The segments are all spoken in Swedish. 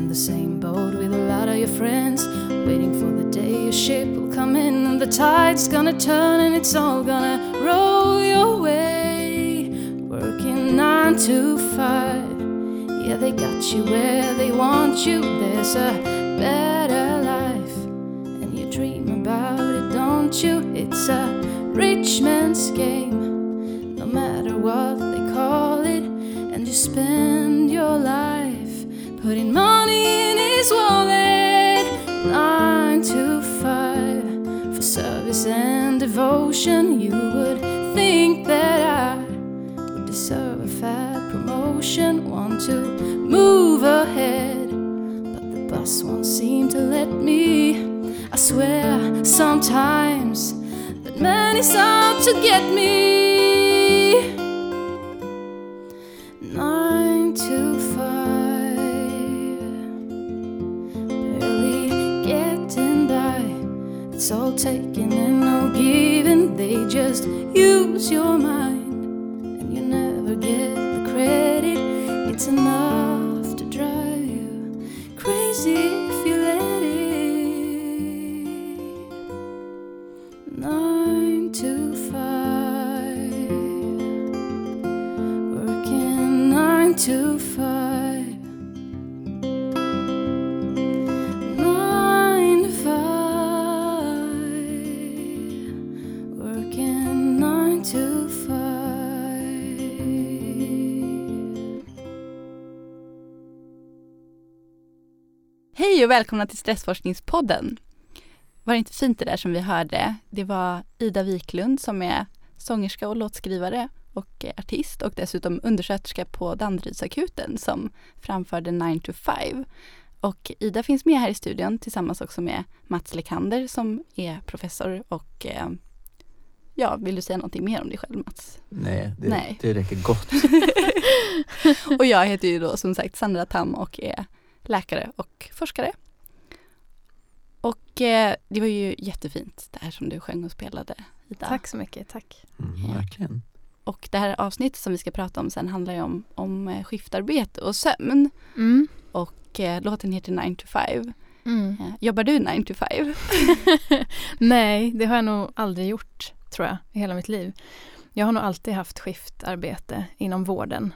in the same boat with a lot of your friends, waiting for the day your ship will come in and the tide's gonna turn and it's all gonna roll your way. Working nine to five, yeah, they got you where they want you. There's a better life, and you dream about it, don't you? It's a rich man's game, no matter what they call it, and you spend your life putting money wallet. Nine to five for service and devotion. You would think that I would deserve a fat promotion. Want to move ahead, but the bus won't seem to let me. I swear sometimes that man is out to get me. Use your mind, Hej och välkomna till Stressforskningspodden. Var det inte fint det där som vi hörde? Det var Ida Wiklund som är sångerska och låtskrivare och eh, artist och dessutom undersköterska på Danderydsakuten som framförde 9 to 5. Och Ida finns med här i studion tillsammans också med Mats Lekander som är professor och eh, ja, vill du säga någonting mer om dig själv Mats? Nej, det, Nej. det räcker gott. och jag heter ju då som sagt Sandra Tam och är läkare och forskare. Och eh, det var ju jättefint det här som du sjöng och spelade Ida. Tack så mycket, tack. Mm, Ja. verkligen. Och det här avsnittet som vi ska prata om sen handlar ju om, om eh, skiftarbete och sömn. Mm. Och eh, låten heter 9 to 5. Mm. Eh, jobbar du 9 to 5? Nej, det har jag nog aldrig gjort tror jag i hela mitt liv. Jag har nog alltid haft skiftarbete inom vården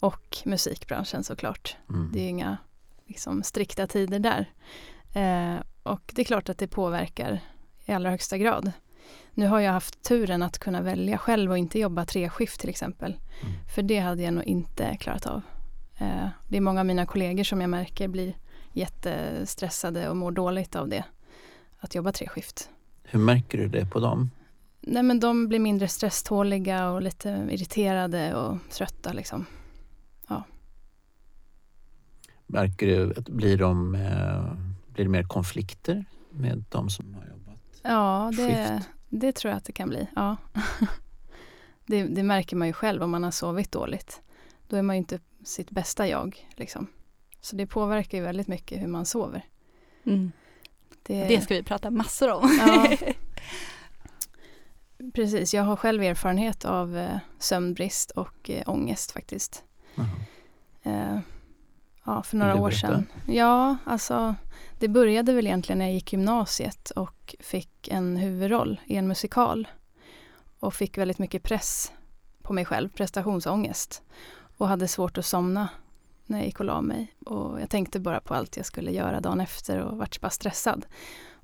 och musikbranschen såklart. Mm. Det är inga liksom, strikta tider där. Eh, och det är klart att det påverkar i allra högsta grad. Nu har jag haft turen att kunna välja själv och inte jobba tre skift till exempel. Mm. För det hade jag nog inte klarat av. Eh, det är många av mina kollegor som jag märker blir jättestressade och mår dåligt av det. Att jobba tre skift. Hur märker du det på dem? Nej men de blir mindre stresståliga och lite irriterade och trötta liksom. Märker du att blir, de, eh, blir det mer konflikter med de som har jobbat? Ja, det, Skift. det tror jag att det kan bli. Ja. det, det märker man ju själv om man har sovit dåligt. Då är man ju inte sitt bästa jag. Liksom. Så det påverkar ju väldigt mycket hur man sover. Mm. Det, Det ska vi prata massor om. Ja. Precis, jag har själv erfarenhet av eh, sömnbrist och eh, ångest faktiskt. Jaha. Ja, för några år sedan. Ja, alltså det började väl egentligen när jag gick gymnasiet och fick en huvudroll i en musikal. och fick väldigt mycket press på mig själv, prestationsångest. Och hade svårt att somna när jag gick och la mig. Och jag tänkte bara på allt jag skulle göra dagen efter och vart bara stressad.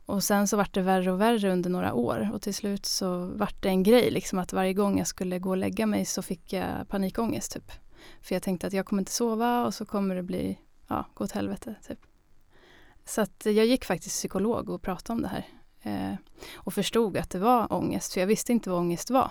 Och sen så vart det värre och värre under några år och till slut så vart det en grej liksom att varje gång jag skulle gå och lägga mig så fick jag panikångest typ. För jag tänkte att jag kommer inte sova och så kommer det bli, ja, gå åt helvete typ. Så att jag gick faktiskt psykolog och pratade om det här. Eh, och förstod att det var ångest, för jag visste inte vad ångest var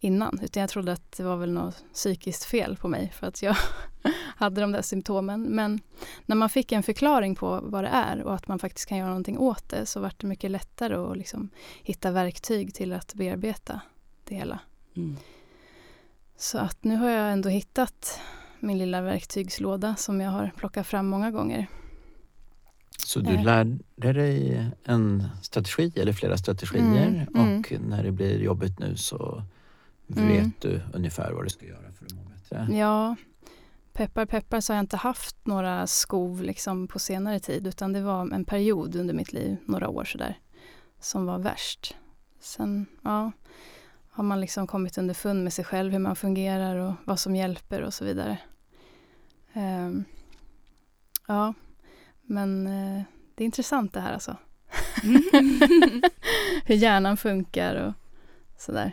innan. Utan jag trodde att det var väl något psykiskt fel på mig för att jag hade de där symptomen. Men när man fick en förklaring på vad det är och att man faktiskt kan göra någonting åt det så var det mycket lättare att liksom hitta verktyg till att bearbeta det hela. Mm. Så att nu har jag ändå hittat min lilla verktygslåda som jag har plockat fram många gånger. Så du lärde dig en strategi eller flera strategier mm, och mm. när det blir jobbigt nu så vet mm. du ungefär vad du ska göra för att må bättre? Ja, peppar peppar så har jag inte haft några skov liksom på senare tid utan det var en period under mitt liv, några år sådär, som var värst. Sen, ja, har man liksom kommit underfund med sig själv, hur man fungerar och vad som hjälper och så vidare. Um, ja, men uh, det är intressant det här alltså. Mm. hur hjärnan funkar och sådär.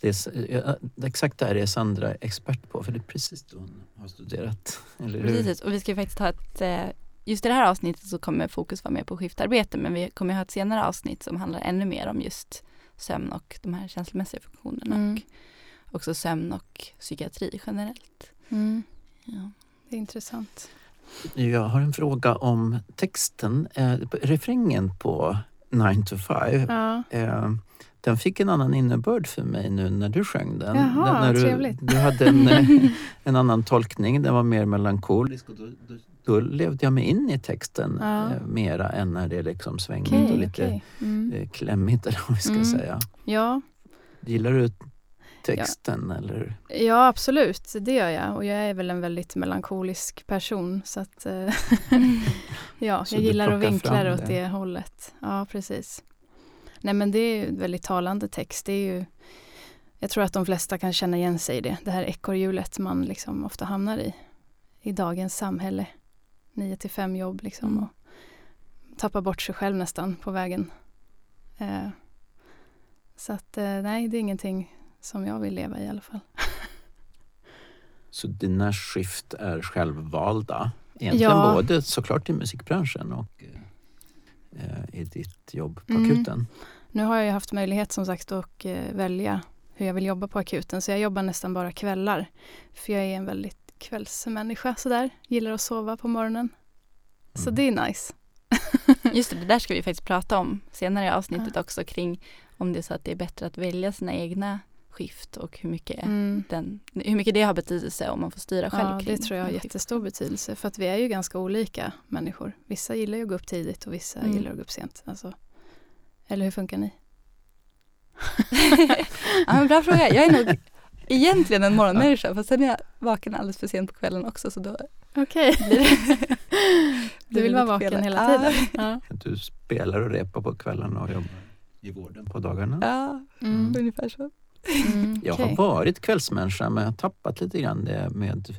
Det är, exakt det här är Sandra expert på, för det är precis det hon har studerat. Eller hur? Precis, och vi ska faktiskt ha ett eh, Just i det här avsnittet så kommer fokus vara mer på skiftarbete men vi kommer ha ett senare avsnitt som handlar ännu mer om just sömn och de här känslomässiga funktionerna mm. och också sömn och psykiatri generellt. Mm. Ja. Det är intressant. Jag har en fråga om texten, eh, refrängen på 9 to 5. Ja. Eh, den fick en annan innebörd för mig nu när du sjöng den. Jaha, när du, trevligt. Du hade en, en annan tolkning, den var mer melankolisk. Och då, då, då levde jag mig in i texten ja. eh, mera än när det är liksom svängigt okay, och lite okay. mm. eh, klämmigt eller vad vi ska mm. säga. Ja. Gillar du texten? Ja. Eller? ja, absolut. Det gör jag. Och jag är väl en väldigt melankolisk person. Så att, eh, ja, så jag gillar att vinkla det åt det hållet. Ja, precis. Nej men det är ju väldigt talande text. Det är ju, jag tror att de flesta kan känna igen sig i det. Det här ekorrhjulet man liksom ofta hamnar i. I dagens samhälle. 9 till 5 jobb liksom. Mm. Och tappar bort sig själv nästan på vägen. Eh, så att eh, nej, det är ingenting som jag vill leva i i alla fall. Så dina skift är självvalda? Egentligen ja. både såklart i musikbranschen och eh, i ditt jobb på mm. akuten? Nu har jag haft möjlighet som sagt att eh, välja hur jag vill jobba på akuten så jag jobbar nästan bara kvällar. För jag är en väldigt kvällsmänniska sådär, gillar att sova på morgonen. Så mm. det är nice. Just det, det där ska vi faktiskt prata om senare i avsnittet ja. också kring om det är så att det är bättre att välja sina egna skift och hur mycket, mm. den, hur mycket det har betydelse om man får styra själv. Ja, det tror jag har jättestor betydelse för att vi är ju ganska olika människor. Vissa gillar ju att gå upp tidigt och vissa mm. gillar att gå upp sent. Alltså, eller hur funkar ni? ja, men bra fråga. Jag är nog egentligen en morgonmänniska fast sen är jag vaken alldeles för sent på kvällen också så då Okej. Okay. du vill vara vaken hela tiden? Ja. Du spelar och repar på kvällarna och jobbar i vården på dagarna? Ja, mm. ungefär så. Mm, jag har varit kvällsmänniska men jag har tappat lite grann det med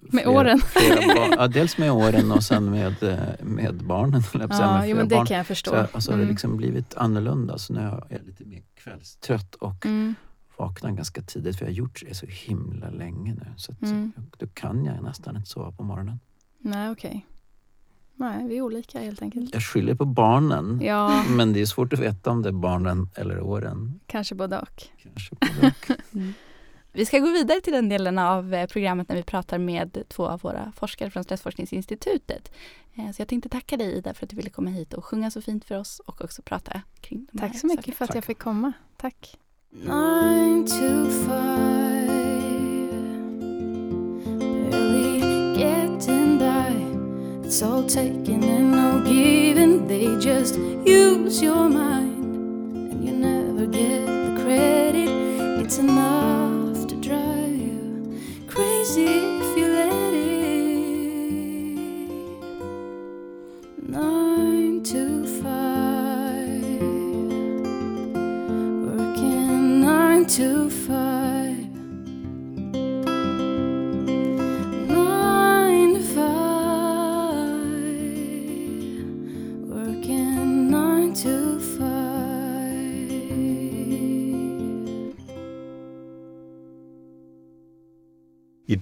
med flera, åren? Flera ja, dels med åren och sen med, eh, med barnen. Ja, med jo, men det barn. kan jag förstå. Så, och så har det mm. liksom blivit annorlunda. Så nu är jag lite mer kvällstrött och mm. Vaknar ganska tidigt för jag har gjort det så himla länge nu. Så att, mm. då kan jag nästan inte sova på morgonen. Nej, okej. Okay. Nej, vi är olika helt enkelt. Jag skyller på barnen. Ja. Men det är svårt att veta om det är barnen eller åren. Kanske både och. Kanske både och. mm. Vi ska gå vidare till den delen av eh, programmet när vi pratar med två av våra forskare från Stressforskningsinstitutet. Eh, så jag tänkte tacka dig Ida för att du ville komma hit och sjunga så fint för oss och också prata kring de Tack så mycket sakerna. för att jag fick komma. Tack. Nine to five. Barely getting by. It's all taking and no giving. They just use your mind. And you never get the credit. It's enough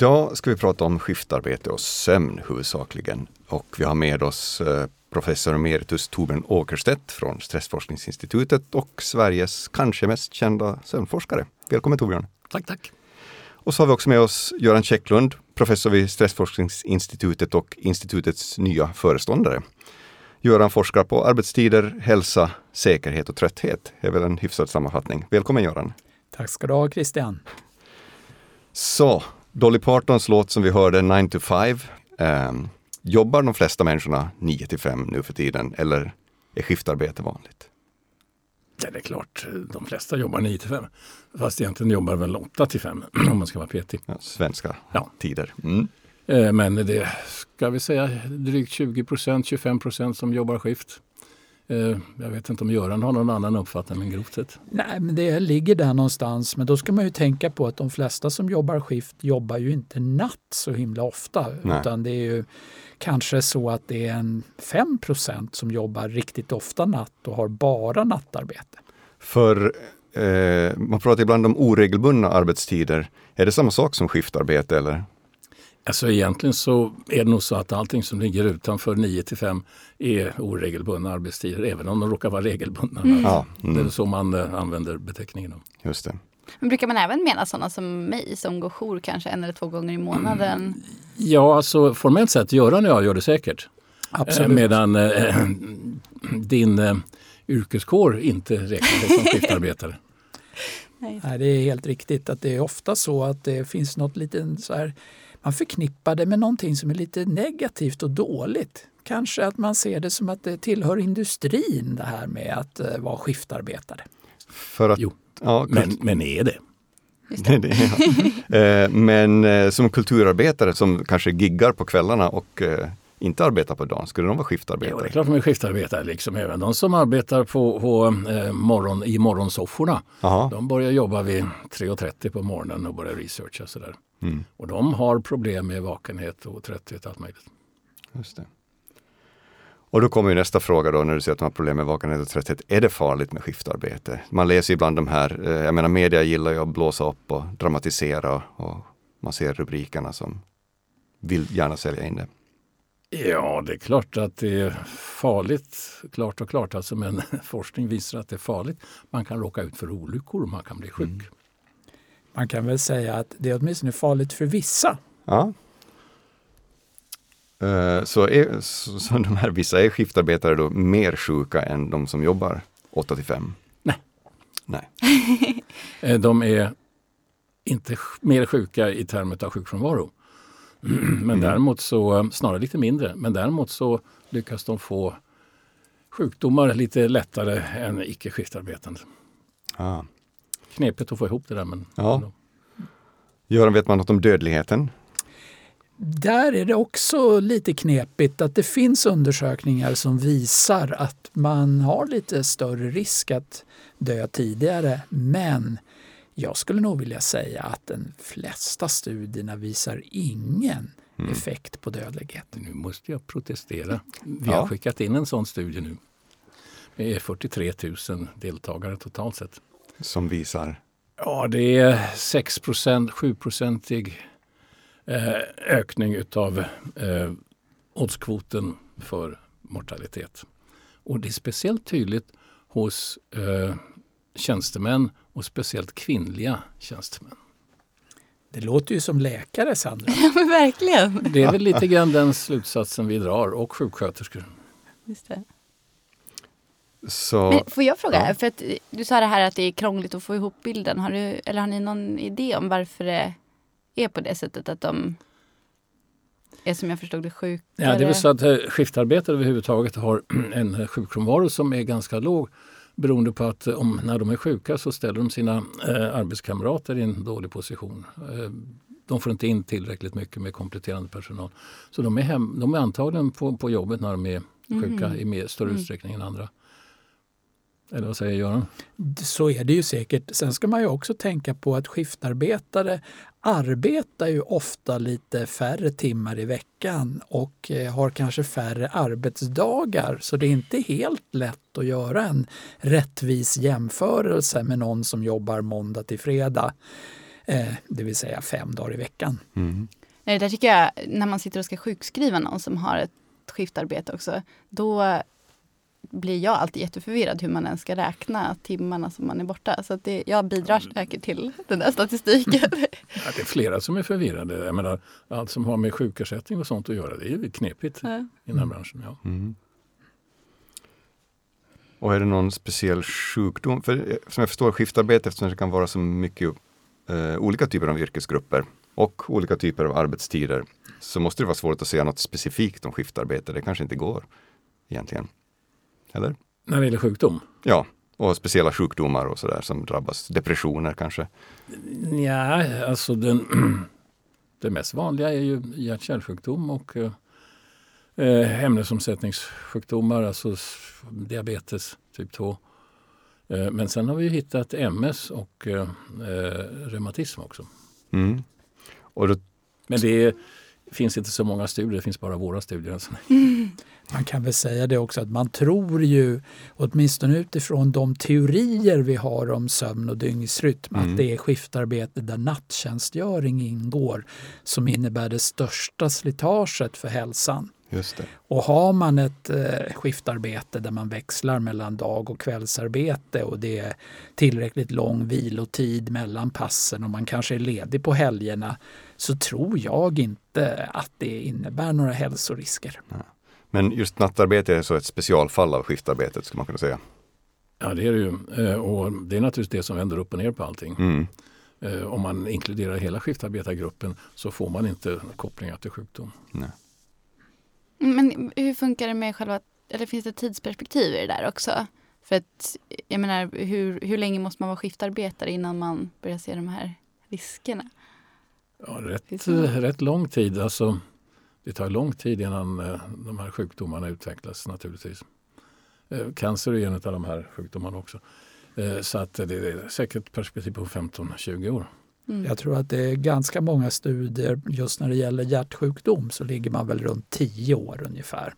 Idag ska vi prata om skiftarbete och sömn huvudsakligen. Och vi har med oss eh, professor emeritus Torbjörn Åkerstedt från Stressforskningsinstitutet och Sveriges kanske mest kända sömnforskare. Välkommen Torbjörn! Tack, tack! Och så har vi också med oss Göran Käcklund, professor vid Stressforskningsinstitutet och institutets nya föreståndare. Göran forskar på arbetstider, hälsa, säkerhet och trötthet. Det är väl en hyfsad sammanfattning. Välkommen Göran! Tack ska du ha Christian! Så, Dolly Partons låt som vi hörde, 9 to 5. Eh, jobbar de flesta människorna 9 till 5 nu för tiden eller är skiftarbete vanligt? Ja, det är klart, de flesta jobbar 9 till 5. Fast egentligen jobbar väl 8 till 5 om man ska vara petig. Ja, svenska ja. tider. Mm. Eh, men det ska vi säga drygt 20 procent, 25 procent som jobbar skift. Eh, jag vet inte om Göran har någon annan uppfattning men grovt sett. Nej, men det ligger där någonstans. Men då ska man ju tänka på att de flesta som jobbar skift jobbar ju inte natt så himla ofta. Nej. Utan det är ju kanske så att det är en 5% som jobbar riktigt ofta natt och har bara nattarbete. För eh, man pratar ibland om oregelbundna arbetstider. Är det samma sak som skiftarbete eller? Alltså egentligen så är det nog så att allting som ligger utanför 9 till 5 är oregelbundna arbetstider, även om de råkar vara regelbundna. Mm. Ja, mm. Det är så man uh, använder beteckningen. Just det. Men brukar man även mena sådana som mig som går jour kanske en eller två gånger i månaden? Mm. Ja, alltså formellt sett, Göran och jag gör det säkert. Absolut. Medan äh, din äh, yrkeskår inte räknar som skiftarbetare. Nej. det är helt riktigt att det är ofta så att det finns något lite så här man förknippar det med någonting som är lite negativt och dåligt. Kanske att man ser det som att det tillhör industrin det här med att uh, vara skiftarbetare. För att, jo, ja, men, men är det? det. det ja. Eh, men eh, som kulturarbetare som kanske giggar på kvällarna och inte arbetar på dagen, skulle de vara skiftarbetare? Jo, det är klart de är skiftarbetare. Liksom. Även de som arbetar på, på eh, morgon, i morgonsofforna. Aha. De börjar jobba vid 3.30 på morgonen och börjar researcha. Sådär. Mm. Och de har problem med vakenhet och trötthet och allt möjligt. Just det. Och då kommer ju nästa fråga då när du säger att de har problem med vakenhet och trötthet. Är det farligt med skiftarbete? Man läser ibland de här, eh, jag menar media gillar ju att blåsa upp och dramatisera och man ser rubrikerna som vill gärna sälja in det. Ja, det är klart att det är farligt, klart och klart alltså, men forskning visar att det är farligt. Man kan råka ut för olyckor och man kan bli sjuk. Mm. Man kan väl säga att det är åtminstone farligt för vissa. Ja. Uh, så, är, så, så de här vissa är skiftarbetare då mer sjuka än de som jobbar 8 till 5? Nej. Nej. Eh, de är inte mer sjuka i termer av sjukfrånvaro. Men mm. däremot så, snarare lite mindre, men däremot så lyckas de få sjukdomar lite lättare än icke skiftarbetande. Ah. Knepigt att få ihop det där men... Ja. Göran, vet man något om dödligheten? Där är det också lite knepigt att det finns undersökningar som visar att man har lite större risk att dö tidigare. Men jag skulle nog vilja säga att de flesta studierna visar ingen mm. effekt på dödlighet. Nu måste jag protestera. Vi har skickat in en sån studie nu. Det är 43 000 deltagare totalt sett. Som visar? Ja, det är 6% 7-procentig eh, ökning utav eh, oddskvoten för mortalitet. Och det är speciellt tydligt hos eh, tjänstemän och speciellt kvinnliga tjänstemän. Det låter ju som läkare, Sandra. Ja, men verkligen. Det är väl lite grann den slutsatsen vi drar, och sjuksköterskor. Just det. Så, Men får jag fråga, ja. för att du sa det här att det är krångligt att få ihop bilden. Har, du, eller har ni någon idé om varför det är på det sättet att de är som jag förstod det sjuka? Ja, det är väl så att eh, skiftarbetare överhuvudtaget har en sjukfrånvaro som är ganska låg beroende på att eh, om, när de är sjuka så ställer de sina eh, arbetskamrater i en dålig position. Eh, de får inte in tillräckligt mycket med kompletterande personal. Så de är, hem, de är antagligen på, på jobbet när de är sjuka mm. i mer, större mm. utsträckning än andra. Eller vad säger Göran? Så är det ju säkert. Sen ska man ju också tänka på att skiftarbetare arbetar ju ofta lite färre timmar i veckan och eh, har kanske färre arbetsdagar. Så det är inte helt lätt att göra en rättvis jämförelse med någon som jobbar måndag till fredag. eh, det vill säga fem dagar i veckan. Mm. Det där tycker jag, när man sitter och ska sjukskriva någon som har ett skiftarbete också, då blir jag alltid jätteförvirrad hur man ens ska räkna timmarna som man är borta. Så det, jag bidrar mm. säkert till den där statistiken. Ja, det är flera som är förvirrade. Jag menar, allt som har med sjukersättning och sånt att göra, det är ju knepigt ja. i den här branschen. Ja. Mm. Och är det någon speciell sjukdom? För eh, som jag förstår skiftarbete, eftersom det kan vara så mycket eh, olika typer av yrkesgrupper och olika typer av arbetstider, så måste det vara svårt att säga något specifikt om skiftarbete. Det kanske inte går egentligen. Eller? När det gäller sjukdom? Ja, och speciella sjukdomar och sådär som drabbas. Depressioner kanske? Ja, alltså den, det mest vanliga är ju hjärt-kärlsjukdom och eh, ämnesomsättningssjukdomar, alltså diabetes typ 2. Eh, men sen har vi hittat MS och eh, eh, reumatism också. Mm. Och då... Men det är, finns inte så många studier, det finns bara våra studier. Alltså. Mm. Man kan väl säga det också att man tror ju, åtminstone utifrån de teorier vi har om sömn och dygnsrytm, mm. att det är skiftarbete där nattjänstgöring ingår som innebär det största slitaget för hälsan. Just det. Och har man ett eh, skiftarbete där man växlar mellan dag och kvällsarbete och det är tillräckligt lång vilotid mellan passen och man kanske är ledig på helgerna så tror jag inte att det innebär några hälsorisker. Ja. Men just nattarbete är så ett specialfall av skiftarbetet skulle man kunna säga. Ja det är det ju eh, och det är naturligtvis det som vänder upp och ner på allting. Mm. Eh, om man inkluderar hela skiftarbetargruppen så får man inte kopplingar till sjukdom. Nej. Men hur funkar det med själva, eller finns det tidsperspektiv i det där också? För att jag menar, hur, hur länge måste man vara skiftarbetare innan man börjar se de här riskerna? Ja, rätt, rätt lång tid. Alltså, det tar lång tid innan eh, de här sjukdomarna utvecklas naturligtvis. Eh, cancer är en av de här sjukdomarna också. Eh, så att det är säkert perspektiv på 15-20 år. Mm. Jag tror att det är ganska många studier just när det gäller hjärtsjukdom så ligger man väl runt 10 år ungefär.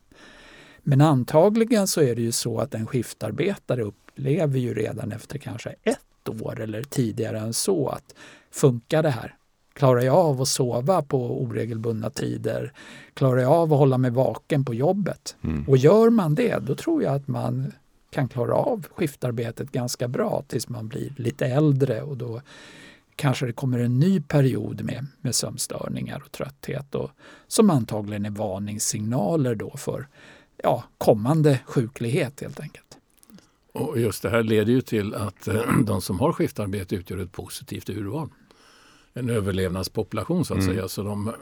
Men antagligen så är det ju så att en skiftarbetare upplever ju redan efter kanske ett år eller tidigare än så att funkar det här? Klarar jag av att sova på oregelbundna tider? Klarar jag av att hålla mig vaken på jobbet? Mm. Och gör man det, då tror jag att man kan klara av skiftarbetet ganska bra tills man blir lite äldre och då kanske det kommer en ny period med, med sömnstörningar och trötthet och, som antagligen är varningssignaler då för ja, kommande sjuklighet helt enkelt. Och just det här leder ju till att de som har skiftarbete utgör ett positivt urval en överlevnadspopulation så att mm. säga. Så de,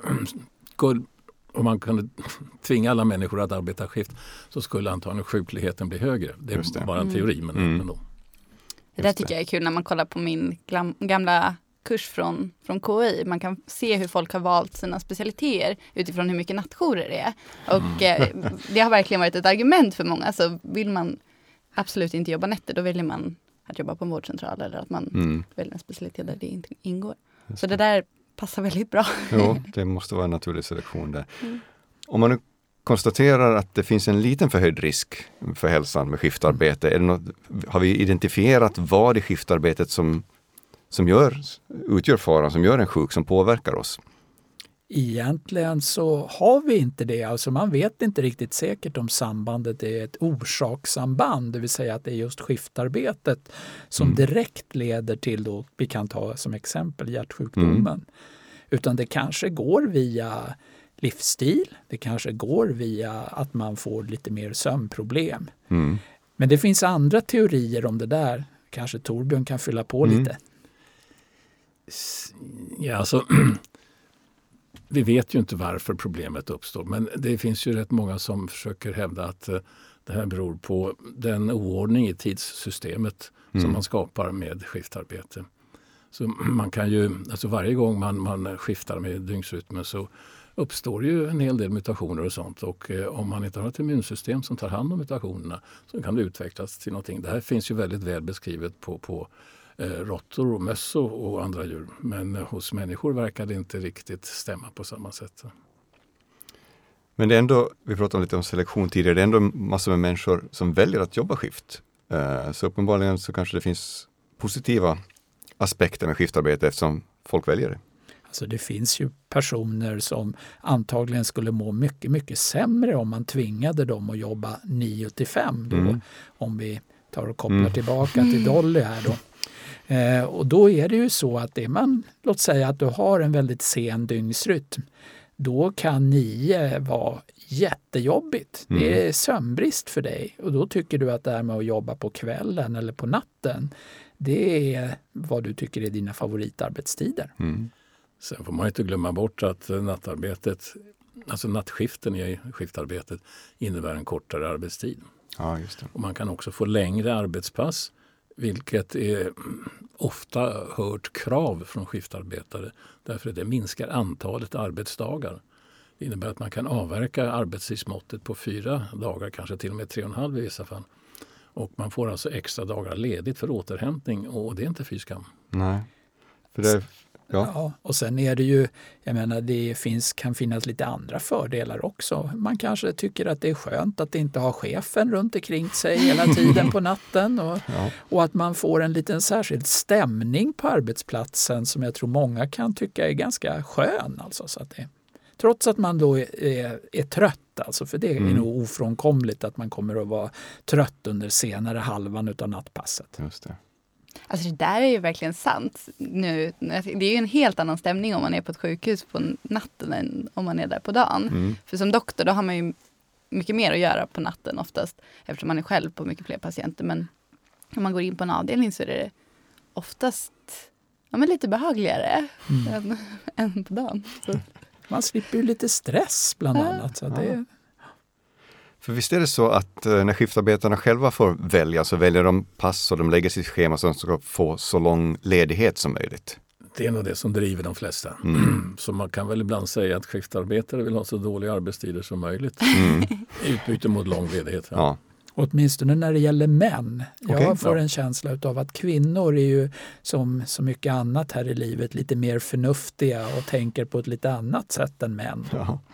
om man kunde tvinga alla människor att arbeta skift så skulle antagligen sjukligheten bli högre. Det är det. bara en teori men mm. ändå. Det där tycker jag är kul när man kollar på min gamla kurs från, från KI. Man kan se hur folk har valt sina specialiteter utifrån hur mycket nattjourer det är. Och mm. eh, det har verkligen varit ett argument för många. Så vill man absolut inte jobba nätter, då väljer man att jobba på en vårdcentral eller att man mm. väljer en specialitet där det inte ingår. Så det där passar väldigt bra. Jo, det måste vara en naturlig selektion där. Mm. Om man nu konstaterar att det finns en liten förhöjd risk för hälsan med skiftarbete, något, har vi identifierat vad i skiftarbetet som, som gör, utgör faran, som gör en sjuk, som påverkar oss? Egentligen så har vi inte det. Alltså man vet inte riktigt säkert om sambandet är ett orsakssamband, det vill säga att det är just skiftarbetet som mm. direkt leder till, då, vi kan ta som exempel hjärtsjukdomen. Mm. Utan det kanske går via livsstil, det kanske går via att man får lite mer sömnproblem. Mm. Men det finns andra teorier om det där. Kanske Torbjörn kan fylla på mm. lite. Ja, alltså vi vet ju inte varför problemet uppstår men det finns ju rätt många som försöker hävda att eh, det här beror på den oordning i tidssystemet mm. som man skapar med skiftarbete. Så man kan ju, alltså varje gång man, man skiftar med dygnsrytmen så uppstår ju en hel del mutationer och sånt och eh, om man inte har ett immunsystem som tar hand om mutationerna så kan det utvecklas till någonting. Det här finns ju väldigt väl beskrivet på, på råttor och möss och andra djur. Men eh, hos människor verkar det inte riktigt stämma på samma sätt. Men det är ändå, vi pratade lite om selektion tidigare, det är ändå massor med människor som väljer att jobba skift. Eh, så uppenbarligen så kanske det finns positiva aspekter med skiftarbete eftersom folk väljer det? Alltså det finns ju personer som antagligen skulle må mycket, mycket sämre om man tvingade dem att jobba 9 till 5. Då, mm. Om vi tar och kopplar mm. tillbaka till Dolly här då. Eh, och då är det ju så att det man, låt säga att du har en väldigt sen dygnsrytm, då kan nio vara jättejobbigt. Mm. Det är sömnbrist för dig och då tycker du att det här med att jobba på kvällen eller på natten, det är vad du tycker är dina favoritarbetstider. Mm. Sen får man inte glömma bort att nattarbetet, alltså nattskiften i skiftarbetet innebär en kortare arbetstid. Ja, just det. Och man kan också få längre arbetspass vilket är ofta hört krav från skiftarbetare därför att det minskar antalet arbetsdagar. Det innebär att man kan avverka arbetstidsmåttet på fyra dagar, kanske till och med tre och en halv i vissa fall. Och man får alltså extra dagar ledigt för återhämtning och det är inte fy skam. Nej. För det Ja. ja. och sen är det ju, jag menar det finns, kan finnas lite andra fördelar också. Man kanske tycker att det är skönt att inte ha chefen runt omkring sig hela tiden på natten och, ja. och att man får en liten särskild stämning på arbetsplatsen som jag tror många kan tycka är ganska skön. Alltså, så att det, trots att man då är, är, är trött, alltså, för det är mm. nog ofrånkomligt att man kommer att vara trött under senare halvan av nattpasset. Just det. Alltså det där är ju verkligen sant. Nu, det är ju en helt annan stämning om man är på ett sjukhus på natten än om man är där på dagen. Mm. För som doktor då har man ju mycket mer att göra på natten oftast eftersom man är själv på mycket fler patienter. Men om man går in på en avdelning så är det oftast ja, men lite behagligare mm. än, än, på dagen. Så. Man slipper ju lite stress bland annat. Så det, för visst är det så att eh, när skiftarbetarna själva får välja så väljer de pass och de lägger sitt schema så att de ska få så lång ledighet som möjligt? Det är nog det som driver de flesta. Mm. Så man kan väl ibland säga att skiftarbetare vill ha så dåliga arbetstider som möjligt. Mm. Utbyte mot lång ledighet. Ja. ja. Åtminstone när det gäller män. Okay, jag får ja. en känsla av att kvinnor är ju som så mycket annat här i livet lite mer förnuftiga och tänker på ett lite annat sätt än män. Ja.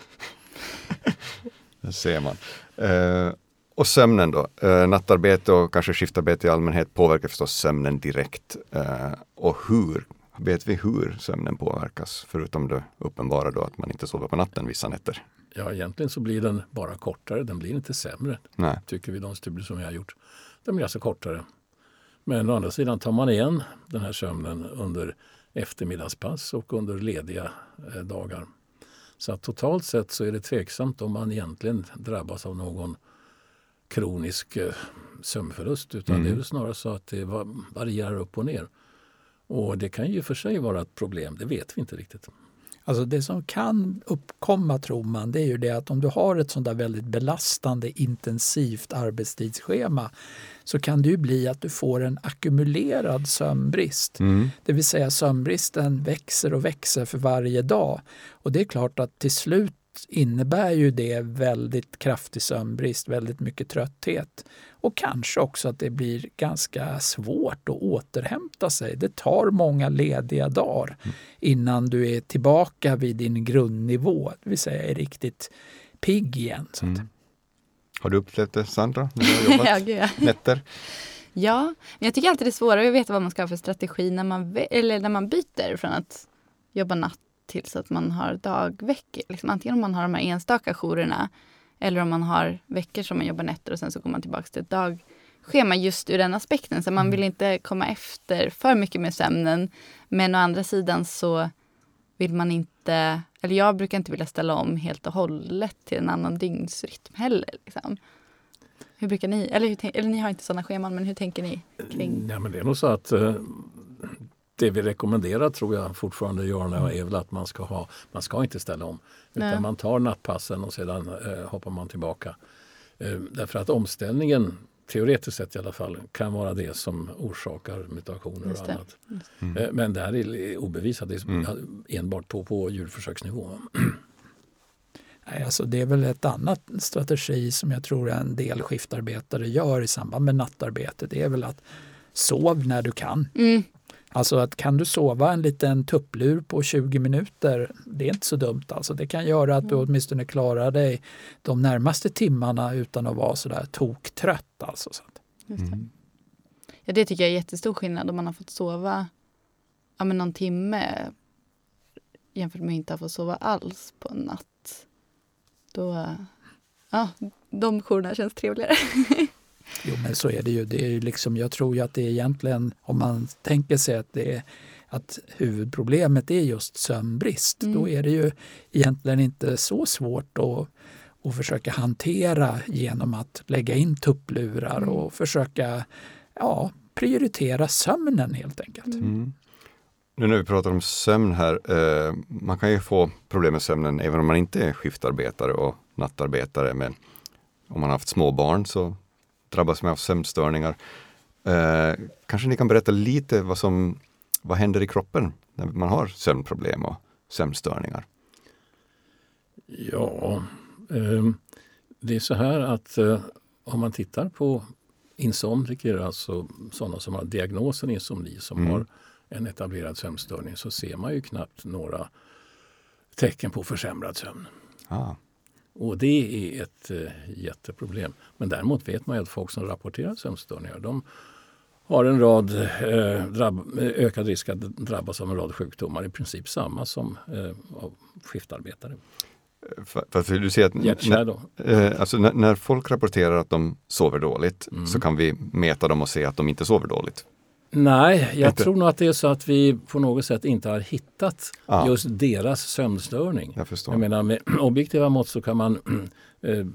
Det ser man. Eh, och sömnen då? Eh, nattarbete och kanske skiftarbete i allmänhet påverkar förstås sömnen direkt. Eh, och hur? Vet vi hur sömnen påverkas? Förutom det uppenbara då att man inte sover på natten vissa nätter. Ja, egentligen så blir den bara kortare. Den blir inte sämre, Nej. tycker vi de studier som vi har gjort. Den blir alltså kortare. Men å andra sidan tar man igen den här sömnen under eftermiddagspass och under lediga dagar. Så att totalt sett så är det tveksamt om man egentligen drabbas av någon kronisk eh, sömnförlust utan mm. det är mm. snarare så att det varierar upp och ner. Och det kan ju för sig vara ett problem, det vet vi inte riktigt. Alltså det som kan uppkomma tror man det är ju det att om du har ett sånt där väldigt belastande intensivt arbetstidsschema så kan det ju bli att du får en ackumulerad sömnbrist. Mm. Det vill säga sömnbristen växer och växer för varje dag. Och det är klart att till slut innebär ju det väldigt kraftig sömnbrist, väldigt mycket trötthet. Och kanske också att det blir ganska svårt att återhämta sig. Det tar många lediga dagar mm. innan du är tillbaka vid din grundnivå, det vill säga är riktigt pigg igen. Så mm. Har du upplevt det Sandra, när du har jobbat ja, nätter? Ja, men jag tycker alltid det är svårare att veta vad man ska ha för strategi när man, eller när man byter från att jobba natt till så att man har dagveckor. Liksom, antingen om man har de här enstaka jourerna eller om man har veckor som man jobbar nätter och sen så går man tillbaka till ett dagschema just ur den aspekten. Så man vill mm. inte komma efter för mycket med sömnen. Men å andra sidan så vill man inte, eller jag brukar inte vilja ställa om helt och hållet till en annan dygnsrytm heller. Liksom. Hur brukar ni, eller, hur, eller ni har inte sådana scheman, men hur tänker ni? kring? Ja, men det är nog så att eh, det vi rekommenderar tror jag fortfarande Jörna är väl att man ska ha, man ska inte ställa om. Utan Nej. man tar nattpassen och sedan eh, hoppar man tillbaka. Eh, därför att omställningen, teoretiskt sett i alla fall, kan vara det som orsakar mutationer och annat. Mm. Eh, men det här är obevisat, det är mm. enbart på, på djurförsöksnivå. Nej, alltså det är väl ett annat strategi som jag tror en del skiftarbetare gör i samband med nattarbete. Det är väl att sov när du kan. Mm. Alltså att kan du sova en liten tupplur på 20 minuter, det är inte så dumt. Alltså det kan göra att du mm. åtminstone klarar dig de närmaste timmarna utan att vara sådär toktrött. Alltså. Mm. Ja, det tycker jag är jättestor skillnad om man har fått sova ja, men någon timme jämfört med att inte få sova alls på en natt. Då, ja, de jourerna känns trevligare. jo men så är det ju. Det är liksom, jag tror ju att det är egentligen, om man tänker sig att det är att huvudproblemet är just sömnbrist, mm. då är det ju egentligen inte så svårt att, att försöka hantera genom att lägga in tupplurar mm. och försöka ja, prioritera sömnen helt enkelt. Mm. mm. Nu när vi pratar om sömn här, eh, man kan ju få problem med sömnen även om man inte är skiftarbetare och nattarbetare. Men om man har haft små barn så drabbas man av sömnstörningar. Eh, kanske ni kan berätta lite vad som vad händer i kroppen när man har sömnproblem och sömnstörningar? Ja, eh, det är så här att eh, om man tittar på insomniker, alltså sådana som har diagnosen insomni, som mm. har en etablerad sömnstörning, så ser man ju knappt några tecken på försämrad sömn. Ah. Och det är ett eh, jätteproblem. Men däremot vet man ju att folk som rapporterar sömnstörningar, de har en rad eh, drabb, ökad risk att drabbas av en rad sjukdomar. I princip samma som eh, av skiftarbetare. För, för du ser att när, eh, alltså när, när, folk rapporterar att de sover dåligt mm. så kan vi mäta dem och se att de inte sover dåligt. Nej, jag inte. tror nog att det är så att vi på något sätt inte har hittat ah. just deras sömnstörning. Jag, förstår. jag menar med objektiva mått så kan man eh,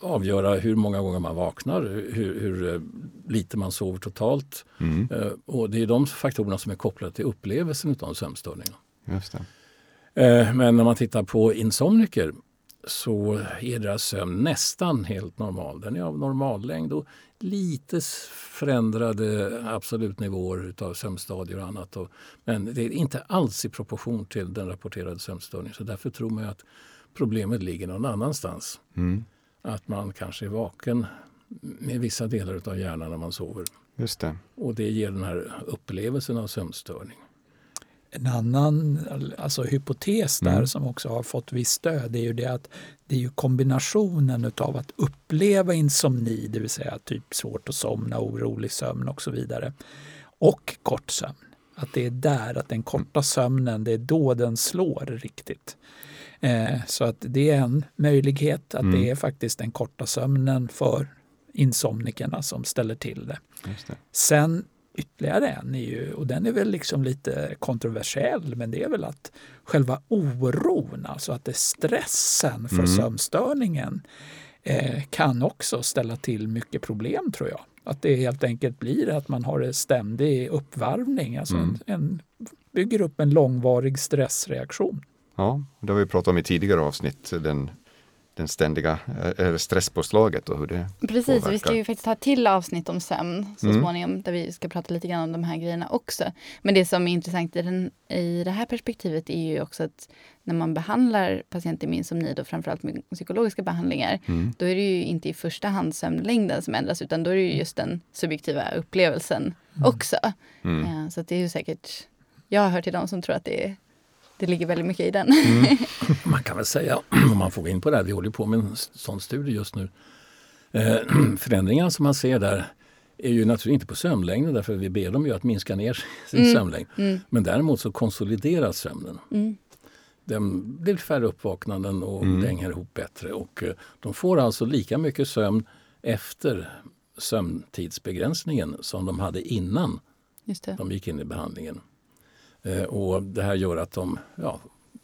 avgöra hur många gånger man vaknar, hur, hur eh, lite man sover totalt. Mm. Eh, och det är de faktorerna som är kopplade till upplevelsen av sömnstörningar. Just det. Eh, men när man tittar på insomniker så är deras sömn nästan helt normal. Den är av normallängd och lite förändrade absolutnivåer av sömnstadier och annat. Men det är inte alls i proportion till den rapporterade sömnstörningen. Så därför tror man att problemet ligger någon annanstans. Mm att man kanske är vaken med vissa delar av hjärnan när man sover. Just det. Och det ger den här upplevelsen av sömnstörning. En annan alltså, hypotes där mm. som också har fått viss stöd är ju det att det är ju kombinationen av att uppleva insomni, det vill säga typ svårt att somna, orolig sömn och så vidare, och kort sömn. Att det är där, att den korta sömnen, det är då den slår riktigt. Eh, så att det är en möjlighet att mm. det är faktiskt den korta sömnen för insomnikerna som ställer till det. det. Sen ytterligare en är ju, och den är väl liksom lite kontroversiell, men det är väl att själva oron, alltså att det är stressen för mm. sömnstörningen eh, kan också ställa till mycket problem tror jag. Att det helt enkelt blir att man har en ständig uppvarvning, alltså mm. en, en, bygger upp en långvarig stressreaktion. Ja, det har vi pratat om i tidigare avsnitt, den, den ständiga äh, stresspåslaget och hur det Precis, påverkar. vi ska ju faktiskt ha ett till avsnitt om sömn så mm. småningom där vi ska prata lite grann om de här grejerna också. Men det som är intressant i, den, i det här perspektivet är ju också att när man behandlar patienter med insomni, då framförallt med psykologiska behandlingar, mm. då är det ju inte i första hand sömnlängden som ändras utan då är det ju just den subjektiva upplevelsen mm. också. Mm. Ja, så det är ju säkert, jag hört till de som tror att det är det ligger väldigt mycket i den. Mm. Man kan väl säga, om man får gå in på det här, vi håller på med en sån studie just nu. Eh, förändringarna som man ser där är ju naturligtvis inte på sömnlängden därför vi ber dem ju att minska ner sin mm. sömnlängd. Mm. Men däremot så konsolideras sömnen. Mm. Den blir färre uppvaknanden och mm. det hänger ihop bättre. Och eh, de får alltså lika mycket sömn efter sömntidsbegränsningen som de hade innan de gick in i behandlingen. Eh, och det här gör att de ja,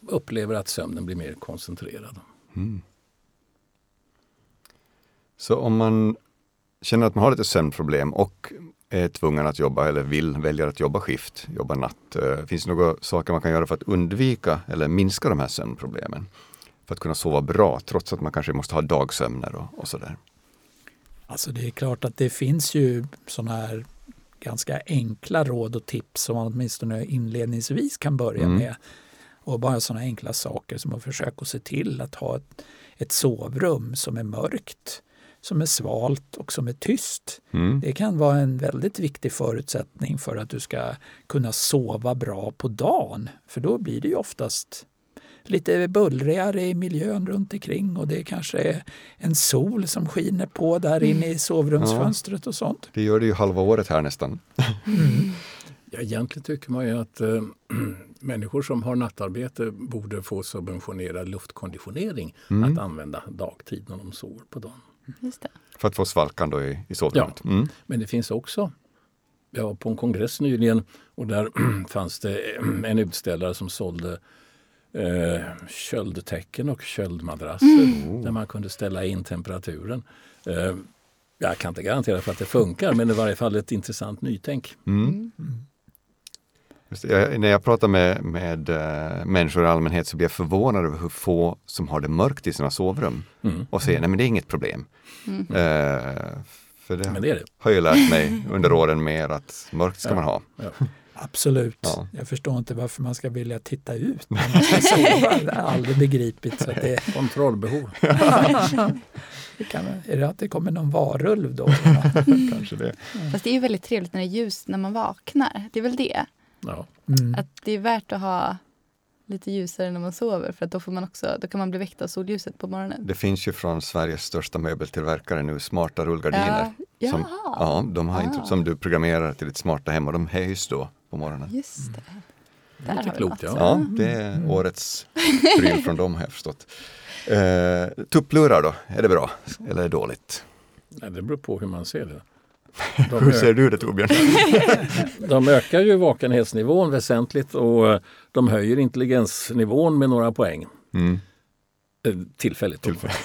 upplever att sömnen blir mer koncentrerad. Mm. Så om man känner att man har lite sömnproblem och är tvungen att jobba eller vill, väljer att jobba skift, jobba natt. Eh, finns det några saker man kan göra för att undvika eller minska de här sömnproblemen? För att kunna sova bra trots att man kanske måste ha dagsömner och, och sådär. Alltså det är klart att det finns ju sådana här ganska enkla råd och tips som man åtminstone inledningsvis kan börja mm. med. Och bara sådana enkla saker som att försöka se till att ha ett, ett sovrum som är mörkt, som är svalt och som är tyst. Mm. Det kan vara en väldigt viktig förutsättning för att du ska kunna sova bra på dagen. För då blir det ju oftast lite bullrigare i miljön runt omkring och det kanske är en sol som skiner på där inne i sovrumsfönstret och sånt. Det gör det ju halva året här nästan. Mm. Ja, egentligen tycker man ju att äh, människor som har nattarbete borde få subventionerad luftkonditionering mm. att använda dagtid när de sover på dagen. Just det. För att få svalkan då i, i sovrummet? Ja, mm. men det finns också jag var på en kongress nyligen och där fanns det en utställare som sålde eh, köldtäcken och köldmadrasser mm. där man kunde ställa in temperaturen. Eh, jag kan inte garantera för att det funkar men det var i varje fall ett intressant nytänk. Mm. Mm. Jag, när jag pratar med, med uh, människor i allmänhet så blir jag förvånad över hur få som har det mörkt i sina sovrum mm. och säger nej men det är inget problem. Uh, för det, men det, är det har jag lärt mig under åren mer att mörkt ska ja. man ha. Ja. Absolut. Ja. Jag förstår inte varför man ska vilja titta ut när man ska sova. Det har aldrig begripit. Så det... Kontrollbehov. det kan, är det att det kommer någon varulv då? Kanske det. Fast det är ju väldigt trevligt när det är ljust när man vaknar. Det är väl det. Ja. Mm. Att det är värt att ha lite ljusare när man sover för att då, får man också, då kan man bli väckt av solljuset på morgonen. Det finns ju från Sveriges största möbeltillverkare nu smarta rullgardiner. Ja. Som, ja, de har inte, som du programmerar till ditt smarta hem och de höjs då på morgonen. Just det. Där Lite klokt, ja. ja. Det är mm. årets pryl från dem har jag förstått. Eh, tupplurar då, är det bra eller är det dåligt? Ja, det beror på hur man ser det. De hur ser du det Torbjörn? de ökar ju vakenhetsnivån väsentligt och de höjer intelligensnivån med några poäng. Mm. Eh, tillfälligt. Tillfälligt.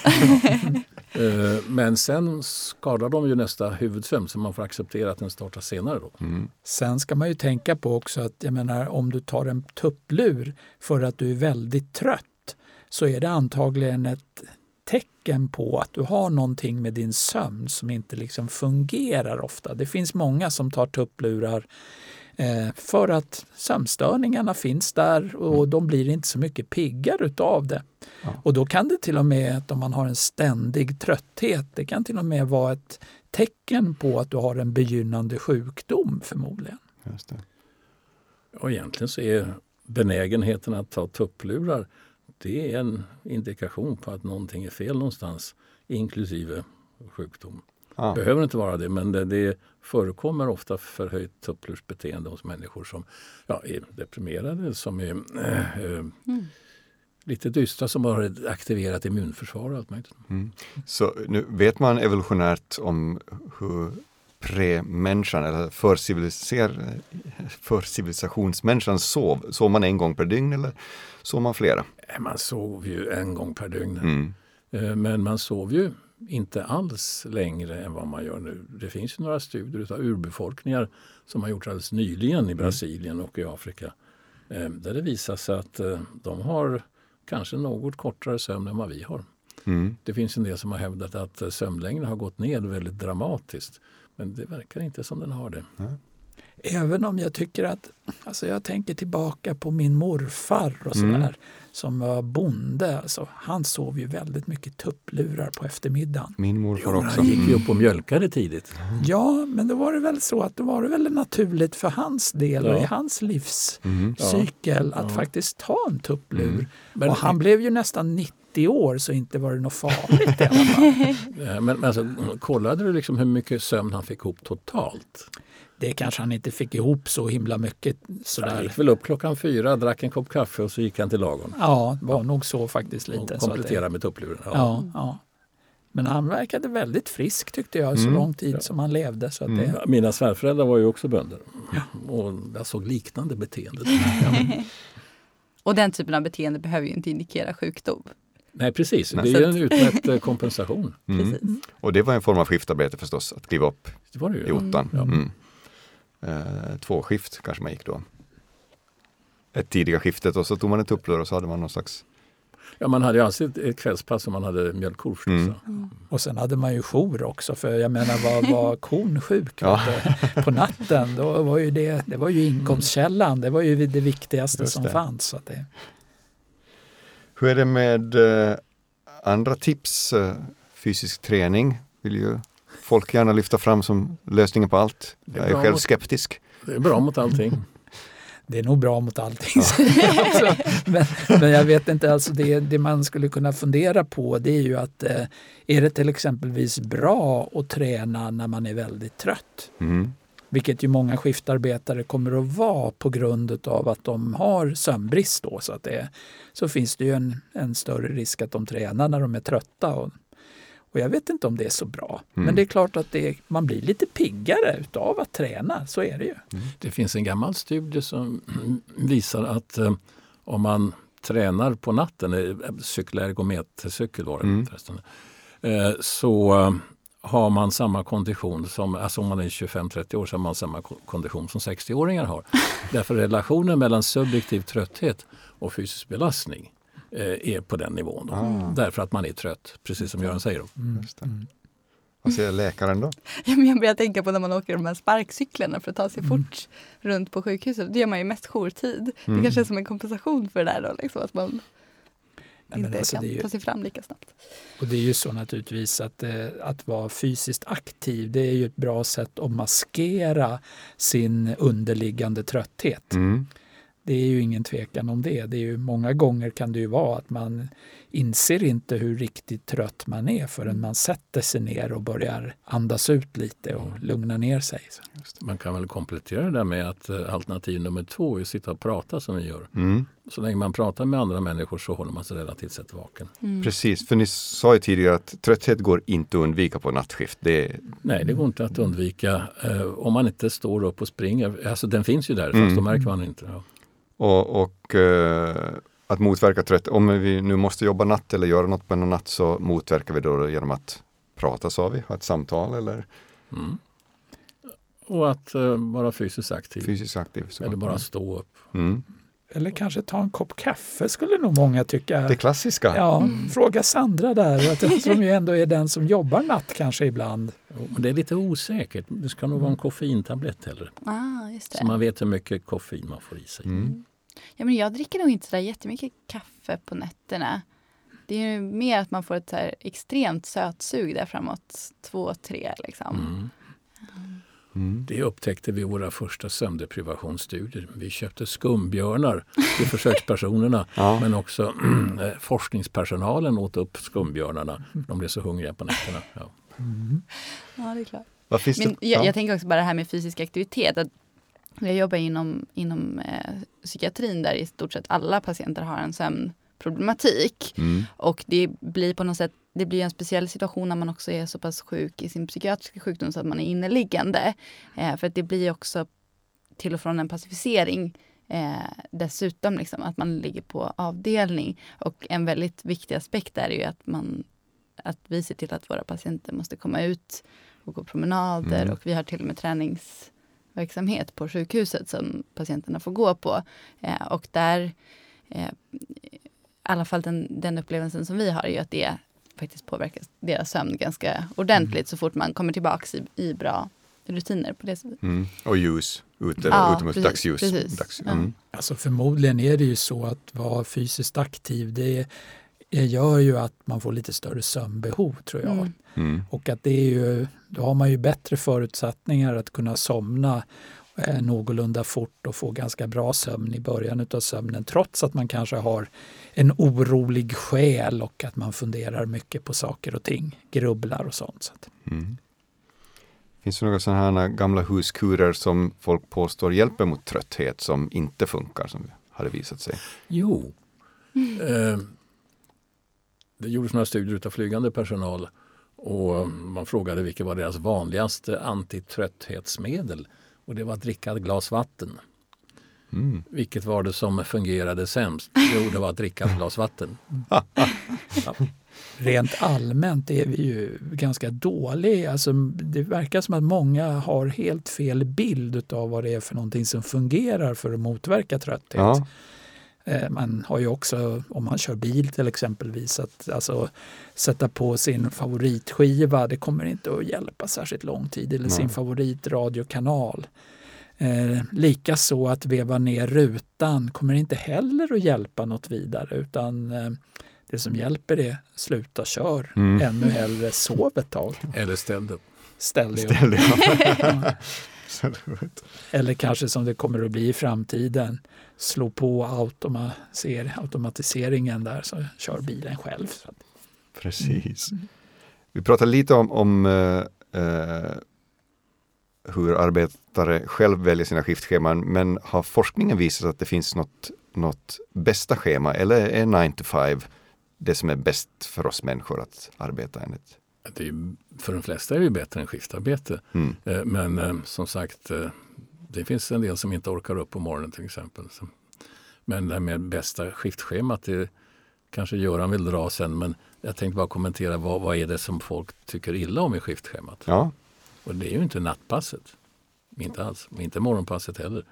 Eh, men sen skadar de ju nästa huvudsömn så man får acceptera att den startar senare. Då. Mm. Sen ska man ju tänka på också att jag menar, om du tar en tupplur för att du är väldigt trött så är det antagligen ett tecken på att du har någonting med din sömn som inte liksom fungerar ofta. Det finns många som tar tupplurar för att sömnstörningarna finns där och mm. de blir inte så mycket piggare utav det. Ja. Och då kan det till och med, att om man har en ständig trötthet, det kan till och med vara ett tecken på att du har en begynnande sjukdom förmodligen. Just det. Och egentligen så är benägenheten att ta tupplurar det är en indikation på att någonting är fel någonstans, inklusive sjukdom. Ah. Behöver inte vara det, men det, det förekommer ofta förhöjt tupplursbeteende hos människor som ja, är deprimerade, som är äh, mm. lite dystra, som har aktiverat immunförsvar och allt möjligt. Mm. Så nu vet man evolutionärt om hur pre-människan eller förcivilisationsmänniskan sov? Sov man en gång per dygn eller sov man flera? Man sov ju en gång per dygn. Mm. Eh, men man sov ju inte alls längre än vad man gör nu. Det finns ju några studier av urbefolkningar som har gjorts alldeles nyligen i mm. Brasilien och i Afrika. Eh, där det visar sig att eh, de har kanske något kortare sömn än vad vi har. Mm. Det finns en del som har hävdat att sömnlängden har gått ned väldigt dramatiskt. Men det verkar inte som den har det. Mm. Även om jag tycker att, alltså jag tänker tillbaka på min morfar och sådär mm. som var bonde. Alltså, han sov ju väldigt mycket tupplurar på eftermiddagen. Min morfar jo, också. Han gick ju upp och mjölkade tidigt. Ja, men då var det väl så att det var det väl naturligt för hans del ja. och i hans livscykel mm. att ja. faktiskt ta en tupplur. Mm. och han blev ju nästan 90 30 år så inte var det något farligt i alla fall. men, men alltså, kollade du liksom hur mycket sömn han fick ihop totalt? Det kanske han inte fick ihop så himla mycket. Sådär. Han gick väl upp klockan fyra, drack en kopp kaffe och så gick han till lagom. Ja, det var nog så faktiskt. lite. Och kompletterade med tuppluren. Ja. Ja, ja. Men han verkade väldigt frisk tyckte jag, så mm. lång tid ja. som han levde. Så mm. det... Mina svärföräldrar var ju också bönder och jag såg liknande beteende. och den typen av beteende behöver ju inte indikera sjukdom. Nej precis, det är en utmätt eh, kompensation. Mm. Och det var en form av skiftarbete förstås, att kliva upp det var det ju. i ottan. Mm. Eh, två skift kanske man gick då. Ett tidiga skiftet och så tog man ett tupplur och så hade man någon slags Ja, man hade ju alltid ett kvällspass om man hade mjölkkor. Mm. Mm. Och sen hade man ju jour också, för jag menar var, var kon sjuk ja. på natten, då var ju det, det var ju inkomstkällan, det var ju det viktigaste Just som det. fanns. Så det... Hur är det med eh, andra tips? Eh, fysisk träning vill ju folk gärna lyfta fram som lösningen på allt. Jag är, är själv mot, skeptisk. Det är bra mot allting. Det är nog bra mot allting. Ja. men, men, jag vet inte, alltså det, det, man skulle kunna fundera på det är ju att eh, är det till exempelvis bra att träna när man är väldigt trött? Mm. Vilket ju många skiftarbetare kommer att vara på grund av att de har sömnbrist. Då, så, att det, så finns det ju en, en större risk att de tränar när de är trötta. Och, och jag vet inte om det är så bra. Mm. Men det är klart att det, man blir lite piggare utav att träna, så är det ju. Mm. Det finns en gammal studie som visar att eh, om man tränar på natten, eh, cykelergometercykel var det mm. förresten, eh, så eh, har man samma kondition som, alltså om man är 25-30 år så har man samma kondition som 60-åringar har. Därför relationen mellan subjektiv trötthet och fysisk belastning är på den nivån. Ah. Därför att man är trött, precis som Göran säger. Mm. Mm. Vad säger läkaren då? Ja, men jag börjar tänka på när man åker de här sparkcyklarna för att ta sig mm. fort runt på sjukhuset. Det gör man ju mest jourtid. Mm. Det kanske är som en kompensation för det där då, liksom, att man Nej, inte alltså kan ju, ta sig fram lika snabbt. Och det är ju så naturligtvis att, eh, att vara fysiskt aktiv det är ju ett bra sätt att maskera sin underliggande trötthet. Mm. Det är ju ingen tvekan om det. det är ju, många gånger kan det ju vara att man inser inte hur riktigt trött man är förrän man sätter sig ner och börjar andas ut lite och mm. lugna ner sig. Man kan väl komplettera det där med att eh, alternativ nummer två är att sitta och prata som vi gör. Mm. Så länge man pratar med andra människor så håller man sig relativt sett vaken. Mm. Precis, för ni sa ju tidigare att trötthet går inte att undvika på nattskift. Det... Nej, det går inte att undvika eh, om man inte står upp och springer. Alltså den finns ju där, fast mm. då märker man inte. Ja. Och, och eh, att motverka trötthet, om vi nu måste jobba natt eller göra något på en natt så motverkar vi då genom att prata sa vi, ha ett samtal eller mm. Och att uh, vara fysiskt aktiv. Fysiskt aktiv eller bara stå upp. Mm. Eller kanske ta en kopp kaffe skulle nog många tycka. Det klassiska. Ja, mm. Fråga Sandra där, som ju ändå är den som jobbar natt kanske ibland. Och det är lite osäkert. Det ska nog vara en koffeintablett heller. Ah, just det. Så man vet hur mycket koffein man får i sig. Mm. Ja, men jag dricker nog inte så jättemycket kaffe på nätterna. Det är mer att man får ett så extremt sötsug där framåt två, tre. Liksom. Mm. Mm. Det upptäckte vi i våra första sömndeprivationsstudier. Vi köpte skumbjörnar till försökspersonerna ja. men också eh, forskningspersonalen åt upp skumbjörnarna. De blev så hungriga på nätterna. Ja, mm. ja det är klart. Men jag, jag, tänker också bara det här med fysisk aktivitet. Att jag jobbar inom, inom eh, psykiatrin där i stort sett alla patienter har en sömnproblematik. Mm. Och det blir på något sätt det blir en speciell situation när man också är så pass sjuk i sin psykiatriska sjukdom så att man är inneliggande. Eh, för att det blir också till och från en pacificering eh, dessutom, liksom, att man ligger på avdelning. Och en väldigt viktig aspekt är ju att, man, att vi ser till att våra patienter måste komma ut och gå promenader mm. och vi har till och med träningsverksamhet på sjukhuset som patienterna får gå på. Eh, och där, eh, i alla fall den, den upplevelsen som vi har, är ju att det faktiskt påverkar deras sömn ganska ordentligt mm. så fort man kommer tillbaka i, i bra rutiner på det sättet. Mm. Och ljus, ute, ja, utomhus, precis, dagsljus. Precis. Dags, mm. Alltså förmodligen är det ju så att vara fysiskt aktiv det, gör ju att man får lite större sömnbehov tror jag. Mm. mm. Och att det är ju, då har man ju bättre förutsättningar att kunna somna eh, någorlunda fort och få ganska bra sömn i början av sömnen trots att man kanske har en orolig själ och att man funderar mycket på saker och ting, grubblar och sånt. Mm. Finns det några sådana här gamla huskurer som folk påstår hjälper mot trötthet som inte funkar, som hade visat sig? Jo. Mm. Eh, det gjordes några studier av flygande personal och man frågade vilket var deras vanligaste antitrötthetsmedel. Och det var att dricka ett glas vatten. Mm. Vilket var det som fungerade sämst? Jo, det var att dricka ett glas vatten. ja. Rent allmänt är vi ju ganska dåliga. Alltså, det verkar som att många har helt fel bild av vad det är för någonting som fungerar för att motverka trötthet. Ja. Eh, man har ju också, om man kör bil till exempelvis, att alltså, sätta på sin favoritskiva. Det kommer inte att hjälpa särskilt lång tid. Eller Nej. sin favoritradiokanal. Eh, Likaså att veva ner rutan kommer inte heller att hjälpa något vidare utan eh, det som hjälper är sluta kör, mm. ännu hellre sov ett tag. Eller ställ dig. Ställ dig. Eller kanske som det kommer att bli i framtiden, slå på automaser, automatiseringen där så kör bilen själv. Precis. Mm. Vi pratade lite om, om uh, hur arbetare själv väljer sina skiftscheman men har forskningen visat att det finns något, något bästa schema eller är 9 to 5 det som är bäst för oss människor att arbeta enligt? Det är, för de flesta är det bättre än skiftarbete. Mm. Eh, men eh, som sagt, eh, det finns en del som inte orkar upp på morgonen till exempel. Men det här med bästa skiftschemat, det kanske Göran vill dra sen. Men jag tänkte bara kommentera vad, vad är det som folk tycker illa om i skiftschemat? Ja. Och det är ju inte nattpasset. Inte alls. Inte morgonpasset heller.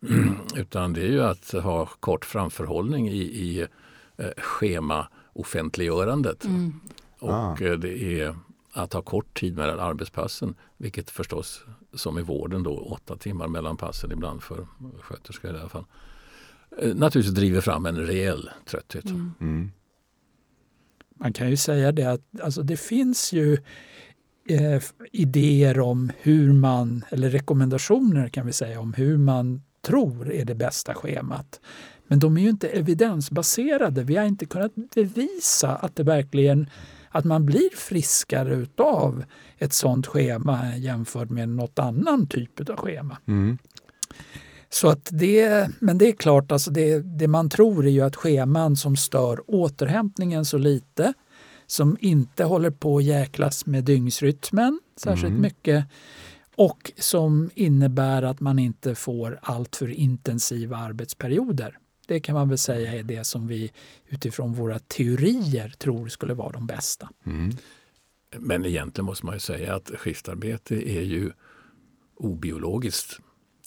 Utan det är ju att ha kort framförhållning i, i eh, schema offentliggörandet. Mm. Och ah. Det är att ha kort tid mellan arbetspassen. Vilket förstås som i vården då åtta timmar mellan passen ibland för sköterskor i alla fall. Eh, naturligtvis driver fram en rejäl trötthet. Mm. Mm. Man kan ju säga det att alltså det finns ju eh, idéer om hur man, eller rekommendationer kan vi säga, om hur man tror är det bästa schemat. Men de är ju inte evidensbaserade. Vi har inte kunnat bevisa att det verkligen att man blir friskare utav ett sådant schema jämfört med något annan typ av schema. Mm. Så att det, men det är klart, alltså det, det man tror är ju att scheman som stör återhämtningen så lite, som inte håller på att jäklas med dygnsrytmen särskilt mm. mycket och som innebär att man inte får alltför intensiva arbetsperioder. Det kan man väl säga är det som vi utifrån våra teorier tror skulle vara de bästa. Mm. Men egentligen måste man ju säga att skiftarbete är ju obiologiskt.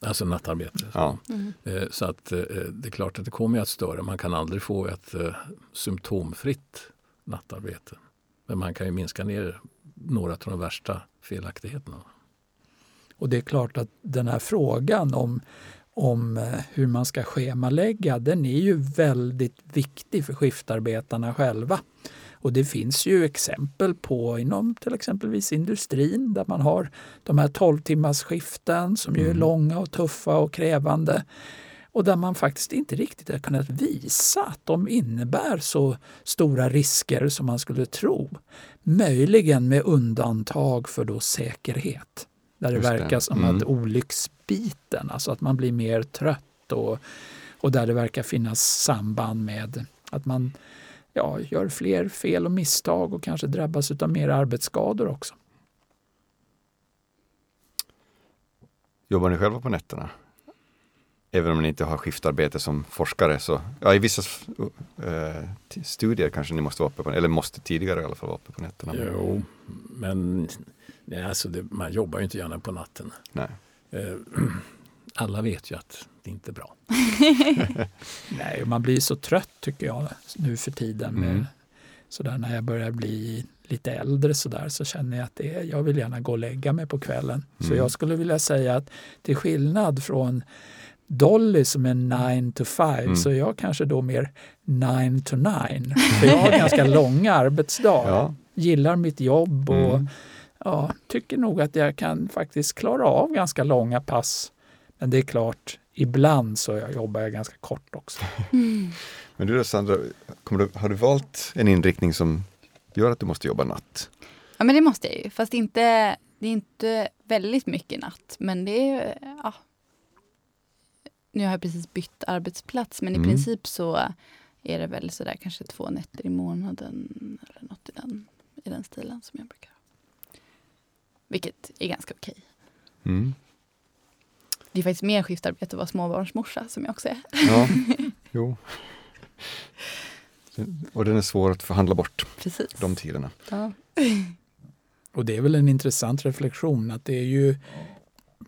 Alltså nattarbete. Ja. Mm. Eh, så att eh, det är klart att det kommer att störa. Man kan aldrig få ett eh, symptomfritt nattarbete. Men man kan ju minska ner några av de värsta felaktigheterna. Och det är klart att den här frågan om, om hur man ska schemalägga, den är ju väldigt viktig för skiftarbetarna själva. Och det finns ju exempel på inom till exempelvis industrin där man har de här 12 timmars skiften som ju är mm. långa och tuffa och krävande och där man faktiskt inte riktigt har kunnat visa att de innebär så stora risker som man skulle tro. Möjligen med undantag för då säkerhet. Där det verkar som mm. att olycksbiten, alltså att man blir mer trött och, och där det verkar finnas samband med att man ja, gör fler fel och misstag och kanske drabbas av mer arbetsskador också. Jobbar ni själva på nätterna? Även om ni inte har skiftarbete som forskare så, ja i vissa uh, studier kanske ni måste vara uppe på, eller måste tidigare i alla fall vara uppe på nätterna. Jo, men nej, alltså det, man jobbar ju inte gärna på natten. Nej. Uh, alla vet ju att det inte är bra. Nej, man blir så trött tycker jag nu för tiden. Mm. sådär, när jag börjar bli lite äldre så, där, så känner jag att det, jag vill gärna gå och lägga mig på kvällen. Mm. Så jag skulle vilja säga att till skillnad från Dolly som är 9 to 5 mm. så är jag kanske då mer 9 to 9. För jag har ganska långa arbetsdag. Ja. Gillar mitt jobb och mm. Ja, tycker nog att jag kan faktiskt klara av ganska långa pass men det är klart, ibland så jobbar jag ganska kort också. Mm. Men du då Sandra, du, har du valt en inriktning som gör att du måste jobba natt? Ja men det måste jag ju, fast inte, det är inte väldigt mycket natt. Men det är, ja. Nu har jag precis bytt arbetsplats men mm. i princip så är det väl sådär kanske två nätter i månaden eller något i den, i den stilen som jag brukar. Vilket är ganska okej. Mm. Det är faktiskt mer skiftarbete att vara småbarnsmorsa som jag också är. Ja, jo. Och den är svår att förhandla bort, Precis. de tiderna. Ja. Och det är väl en intressant reflektion att det är ju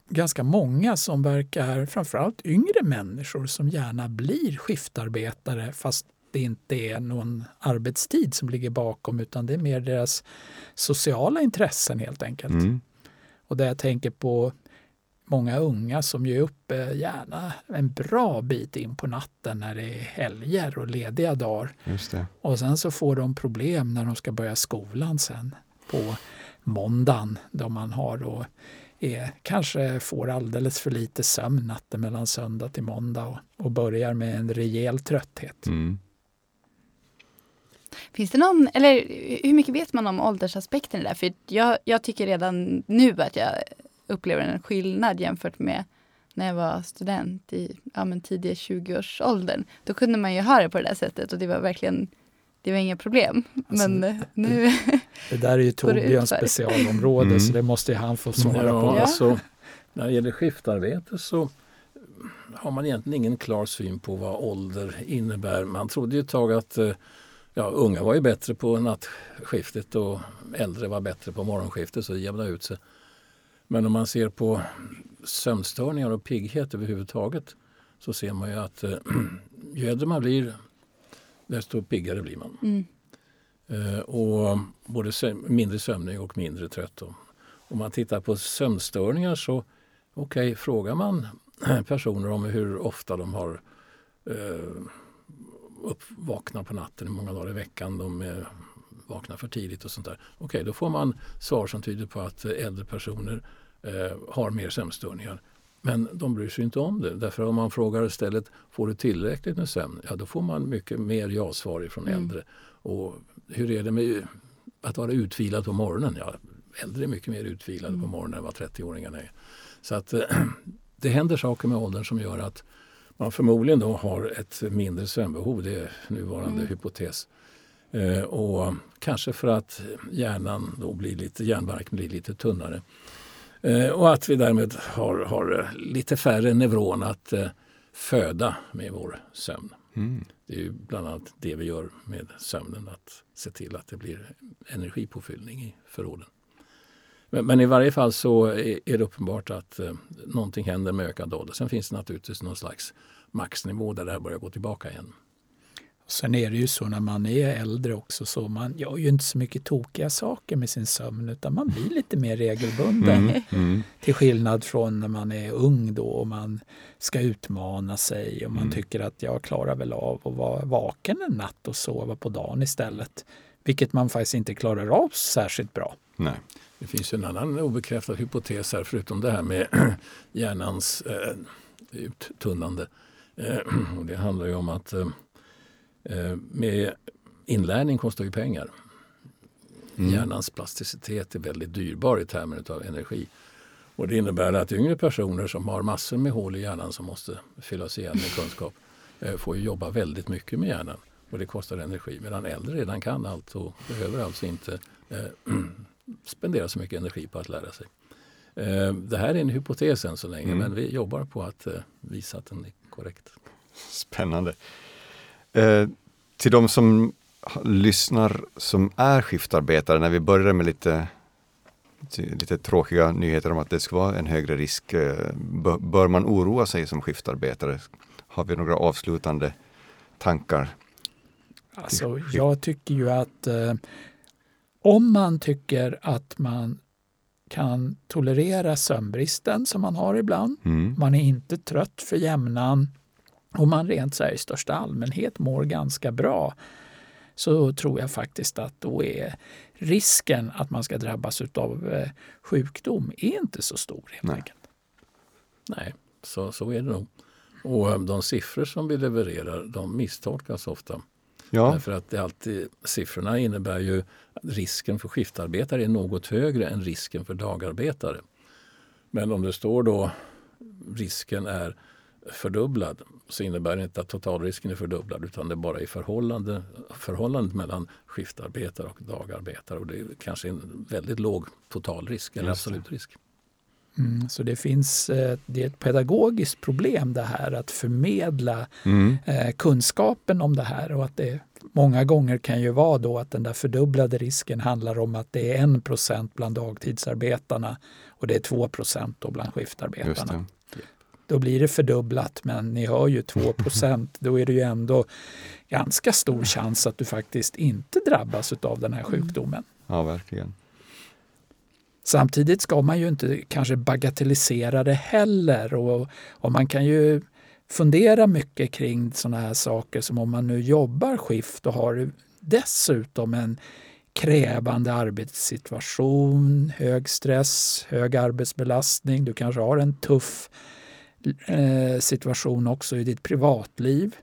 ganska många som verkar, framförallt yngre människor, som gärna blir skiftarbetare fast det inte är någon arbetstid som ligger bakom utan det är mer deras sociala intressen helt enkelt. Mm. Och där jag tänker på många unga som är uppe gärna en bra bit in på natten när det är helger och lediga dagar. Och sen så får de problem när de ska börja skolan sen på måndagen då man har då är, kanske får alldeles för lite sömn natten mellan söndag till måndag och, och börjar med en rejäl trötthet. Mm. Finns det någon, eller hur mycket vet man om åldersaspekten i det där? För jag, jag tycker redan nu att jag upplever en skillnad jämfört med när jag var student i ja, men tidiga 20-årsåldern. Då kunde man ju ha det på det där sättet och det var verkligen det var inga problem. Alltså, men nu... Det, det där är ju Torbjörns specialområde mm. så det måste ju han få svara ja, på. Alltså, när det gäller skiftarbete så har man egentligen ingen klar syn på vad ålder innebär. Man trodde ju ett tag att eh, ja, unga var ju bättre på nattskiftet och äldre var bättre på morgonskiftet så det jämnade ut sig. Men om man ser på sömnstörningar och pigghet överhuvudtaget så ser man ju att eh, ju äldre man blir desto piggare blir man. Mm. Eh, och både söm mindre sömnig och mindre trött. Om man tittar på sömnstörningar så okej, okay, frågar man personer om hur ofta de har eh, uppvaknat på natten, hur många dagar i veckan de är vaknar för tidigt och sånt där. Okej, okay, då får man svar som tyder på att äldre personer eh, har mer sömnstörningar. Men de bryr sig inte om det. Därför om man frågar istället, får du tillräckligt med sömn? Ja, då får man mycket mer ja-svar från mm. äldre. Och hur är det med att vara utvilad på morgonen? Ja, äldre är mycket mer utvilade mm. på morgonen än vad 30-åringarna är. Så att det händer saker med åldern som gör att man förmodligen då har ett mindre sömnbehov. Det är nuvarande mm. hypotes. Eh, och kanske för att hjärnan då blir lite, hjärnbarken blir lite tunnare. Eh, och att vi därmed har, har lite färre neuron att eh, föda med vår sömn. Mm. Det är ju bland annat det vi gör med sömnen, att se till att det blir energipåfyllning i förråden. Men, men, i varje fall så är, är det uppenbart att eh, någonting händer med ökad ålder. Sen finns det naturligtvis någon slags maxnivå där det här börjar gå tillbaka igen. Sen är det ju så när man är äldre också så man gör ju inte så mycket tokiga saker med sin sömn utan man blir lite mer regelbunden. Mm, mm. Till skillnad från när man är ung då och man ska utmana sig och man mm. tycker att jag klarar väl av att vara vaken en natt och sova på dagen istället. Vilket man faktiskt inte klarar av särskilt bra. Nej. Det finns en annan obekräftad hypotes här förutom det här med hjärnans eh, uttunnande. Eh, och det handlar ju om att eh, Eh, med inlärning kostar ju pengar. Mm. Hjärnans plasticitet är väldigt dyrbar i termer av energi. Och det innebär att yngre personer som har massor med hål i hjärnan som måste fyllas igen med kunskap eh, får jobba väldigt mycket med hjärnan. Och det kostar energi. Medan äldre redan kan allt och behöver alltså inte eh, spendera så mycket energi på att lära sig. Eh, det här är en hypotes än så länge mm. men vi jobbar på att eh, visa att den är korrekt. Spännande. Eh, till de som lyssnar som är skiftarbetare, när vi börjar med lite, lite tråkiga nyheter om att det ska vara en högre risk. Eh, bör man oroa sig som skiftarbetare? Har vi några avslutande tankar? Alltså, jag tycker ju att eh, om man tycker att man kan tolerera sömnbristen som man har ibland, mm. man är inte trött för jämnan, och man rent så här, i största allmänhet mår ganska bra så tror jag faktiskt att då är risken att man ska drabbas av eh, sjukdom är inte så stor. Helt Nej. enkelt. Nej, så, så är det nog. Och eh, de siffror som vi levererar de misstolkas ofta. Ja. Därför att det alltid, siffrorna innebär ju att risken för skiftarbetare är något högre än risken för dagarbetare. Men om det står då risken är fördubblad så innebär det inte att totalrisken är fördubblad utan det är bara i förhållande, förhållandet mellan skiftarbetare och dagarbetare. Och det är kanske en väldigt låg totalrisk eller absolut risk. Mm, så det finns eh, det är ett pedagogiskt problem det här att förmedla mm. eh, kunskapen om det här och att det många gånger kan ju vara då att den där fördubblade risken handlar om att det är 1% bland dagtidsarbetarna och det är 2% bland skiftarbetarna då blir det fördubblat. Men ni hör ju 2% då är det ju ändå ganska stor chans att du faktiskt inte drabbas av den här sjukdomen. Ja, verkligen. Samtidigt ska man ju inte kanske bagatellisera det heller och, och man kan ju fundera mycket kring sådana här saker som om man nu jobbar skift och har dessutom en krävande arbetssituation, hög stress, hög arbetsbelastning, du kanske har en tuff Eh, situation också i ditt privatliv.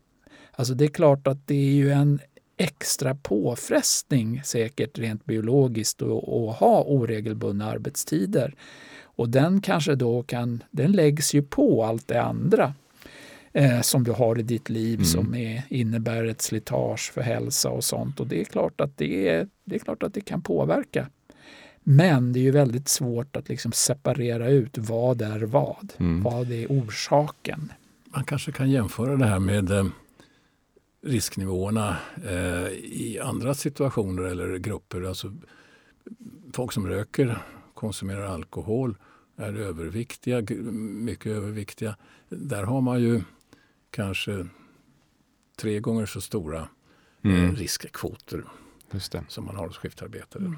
Alltså det är klart att det är ju en extra påfrestning säkert rent biologiskt att ha oregelbundna arbetstider. Och den kanske då kan, den läggs ju på allt det andra eh, som du har i ditt liv mm. som är, innebär ett slitage för hälsa och sånt. Och det är klart att det, är, det är klart att det kan påverka. Men det är ju väldigt svårt att liksom separera ut vad är vad. Mm. Vad är orsaken? Man kanske kan jämföra det här med eh, risknivåerna eh, i andra situationer eller grupper. Alltså, folk som röker, konsumerar alkohol, är överviktiga, mycket överviktiga. Där har man ju kanske tre gånger så stora eh, mm. riskkvoter som man har hos skiftarbetare. Mm.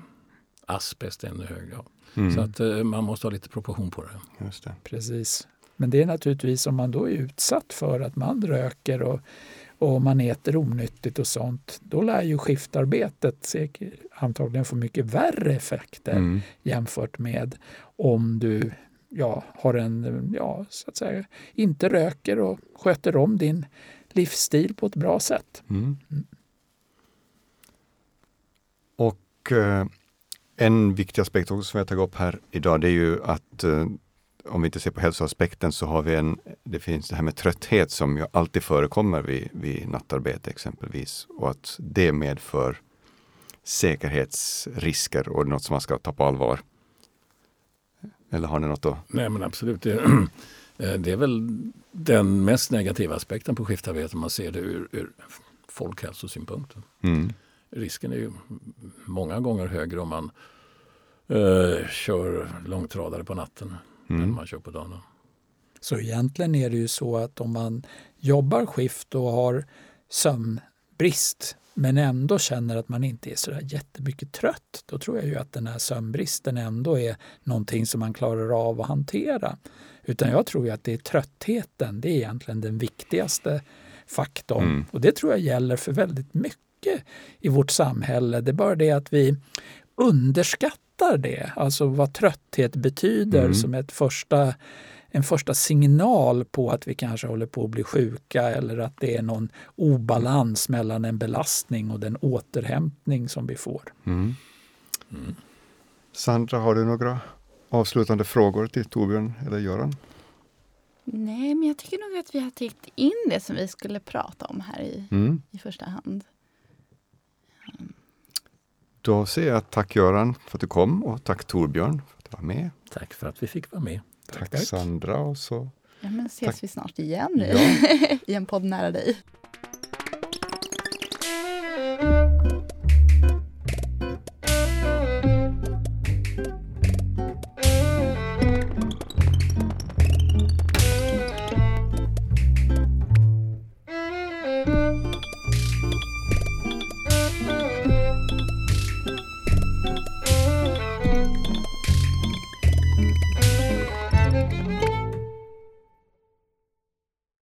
Asbest ännu högre. Ja. Mm. Så att eh, man måste ha lite proportion på det. Just det. Precis. Men det är naturligtvis om man då är utsatt för att man röker och, och man äter onyttigt och sånt, då lär ju skiftarbetet säkert, antagligen få mycket värre effekter mm. jämfört med om du ja, har en, ja, så att säga, inte röker och sköter om din livsstil på ett bra sätt. Mm. Mm. Och eh, en viktig aspekt också som jag tagit upp här idag, det är ju att eh, om vi inte ser på hälsoaspekten så har vi en, det finns det här med trötthet som ju alltid förekommer vid, vid nattarbete exempelvis och att det medför säkerhetsrisker och något som man ska ta på allvar. Eller har ni något att... Nej men absolut. Det, eh, det är väl den mest negativa aspekten på skiftarbete om man ser det ur, ur folkhälsosynpunkt. Mm. Risken är ju många gånger högre om man uh, kör långtradare på natten mm. än man kör på dagen. Så egentligen är det ju så att om man jobbar skift och har sömnbrist men ändå känner att man inte är så där jättemycket trött, då tror jag ju att den här sömnbristen ändå är någonting som man klarar av att hantera. Utan jag tror ju att det är tröttheten, det är egentligen den viktigaste faktorn. Mm. Och det tror jag gäller för väldigt mycket i vårt samhälle. Det är bara det att vi underskattar det, alltså vad trötthet betyder mm. som ett första en första signal på att vi kanske håller på att bli sjuka eller att det är någon obalans mellan en belastning och den återhämtning som vi får. Mm. Mm. Sandra, har du några avslutande frågor till Torbjörn eller Göran? Nej, men jag tycker nog att vi har täckt in det som vi skulle prata om här i, mm. i första hand. Då säger jag tack Göran för att du kom och tack Torbjörn för att du var med. Tack för att vi fick vara med. Tack, tack. Sandra. Och så ja, men ses tack. vi snart igen ja. i en podd nära dig.